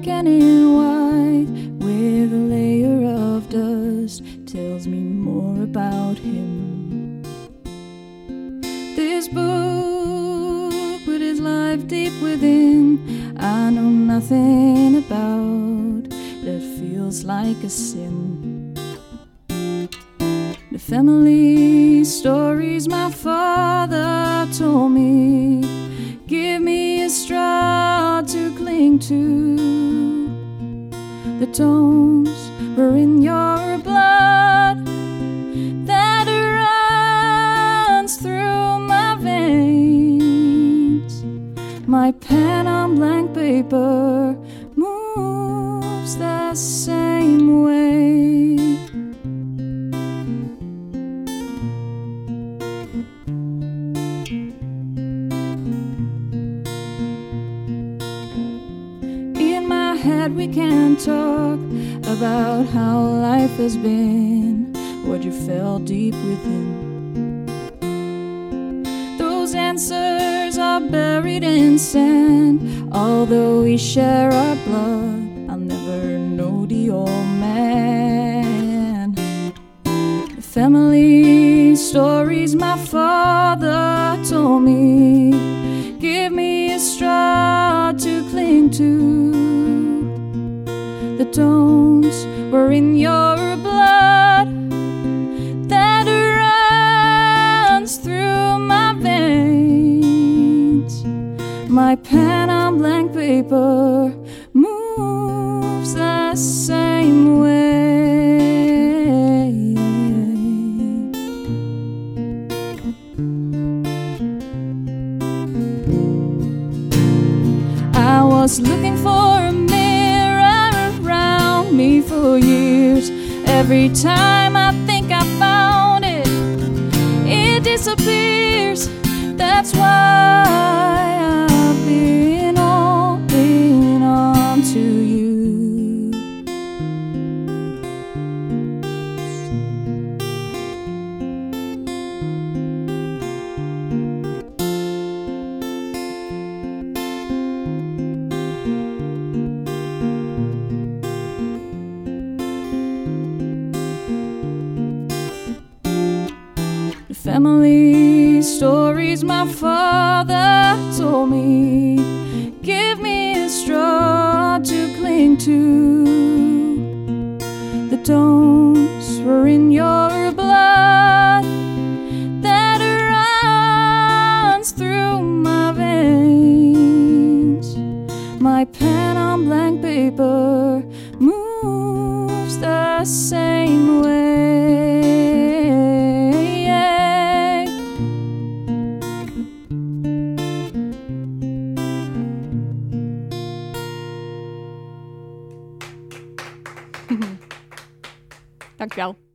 dark and in white, with a layer of dust, tells me more about him. This book, with his life deep within, I know nothing about that feels like a sin. The family stories my father told me to. The tones were in your blood that runs through my veins. My pen on blank paper moves the same Head, we can talk about how life has been, what you felt deep within. Those answers are buried in sand, although we share our blood. I'll never know the old man. The family stories my father told me give me a straw to cling to. Were in your blood that runs through my veins. My pen on blank paper moves the same way. I was looking for me for years. Every time I think I found it, it disappears. That's why family stories my father told me give me a straw to cling to. The tones were in your blood that runs through my veins. My pen on blank paper moves the same Dankjewel.